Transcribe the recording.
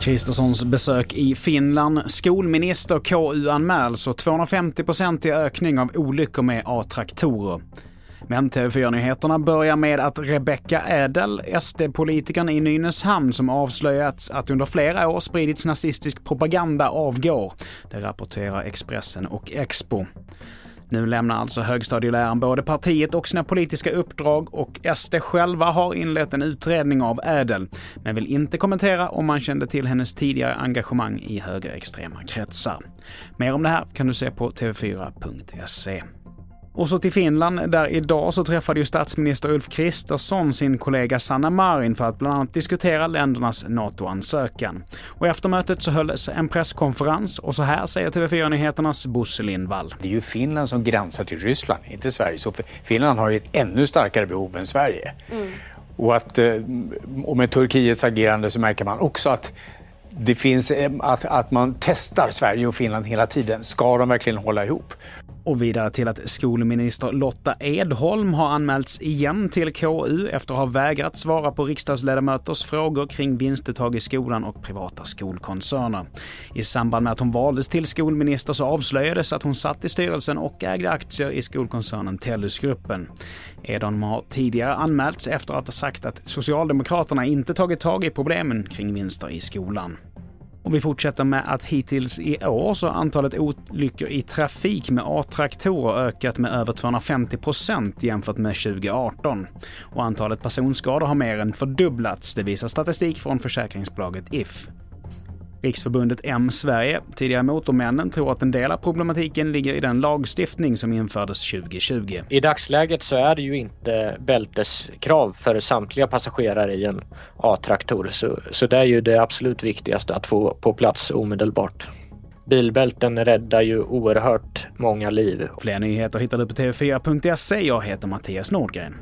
Kristerssons besök i Finland. Skolminister KU anmäls och 250% i ökning av olyckor med A-traktorer. Men TV4-nyheterna börjar med att Rebecca Ädel, SD-politikern i Nynäshamn som avslöjats att under flera år spridits nazistisk propaganda avgår. Det rapporterar Expressen och Expo. Nu lämnar alltså högstadieläraren både partiet och sina politiska uppdrag och SD själva har inlett en utredning av Ädel, men vill inte kommentera om man kände till hennes tidigare engagemang i högerextrema kretsar. Mer om det här kan du se på tv4.se. Och så till Finland, där idag så träffade ju statsminister Ulf Kristersson sin kollega Sanna Marin för att bland annat diskutera ländernas NATO-ansökan. Och efter mötet så hölls en presskonferens och så här säger TV4-nyheternas Bosse Lindvall. Det är ju Finland som gränsar till Ryssland, inte Sverige. Så Finland har ju ett ännu starkare behov än Sverige. Mm. Och, att, eh, och med Turkiets agerande så märker man också att det finns eh, att, att man testar Sverige och Finland hela tiden. Ska de verkligen hålla ihop? Och vidare till att skolminister Lotta Edholm har anmälts igen till KU efter att ha vägrat svara på riksdagsledamöters frågor kring vinstuttag i skolan och privata skolkoncerner. I samband med att hon valdes till skolminister så avslöjades att hon satt i styrelsen och ägde aktier i skolkoncernen Tellusgruppen. Edholm har tidigare anmälts efter att ha sagt att Socialdemokraterna inte tagit tag i problemen kring vinster i skolan. Och vi fortsätter med att hittills i år så har antalet olyckor i trafik med A-traktorer ökat med över 250 procent jämfört med 2018. Och antalet personskador har mer än fördubblats, det visar statistik från försäkringsbolaget If. Riksförbundet M Sverige, tidigare Motormännen, tror att en del av problematiken ligger i den lagstiftning som infördes 2020. I dagsläget så är det ju inte bälteskrav för samtliga passagerare i en A-traktor så, så det är ju det absolut viktigaste att få på plats omedelbart. Bilbälten räddar ju oerhört många liv. Fler nyheter hittar du på tv4.se. Jag heter Mattias Nordgren.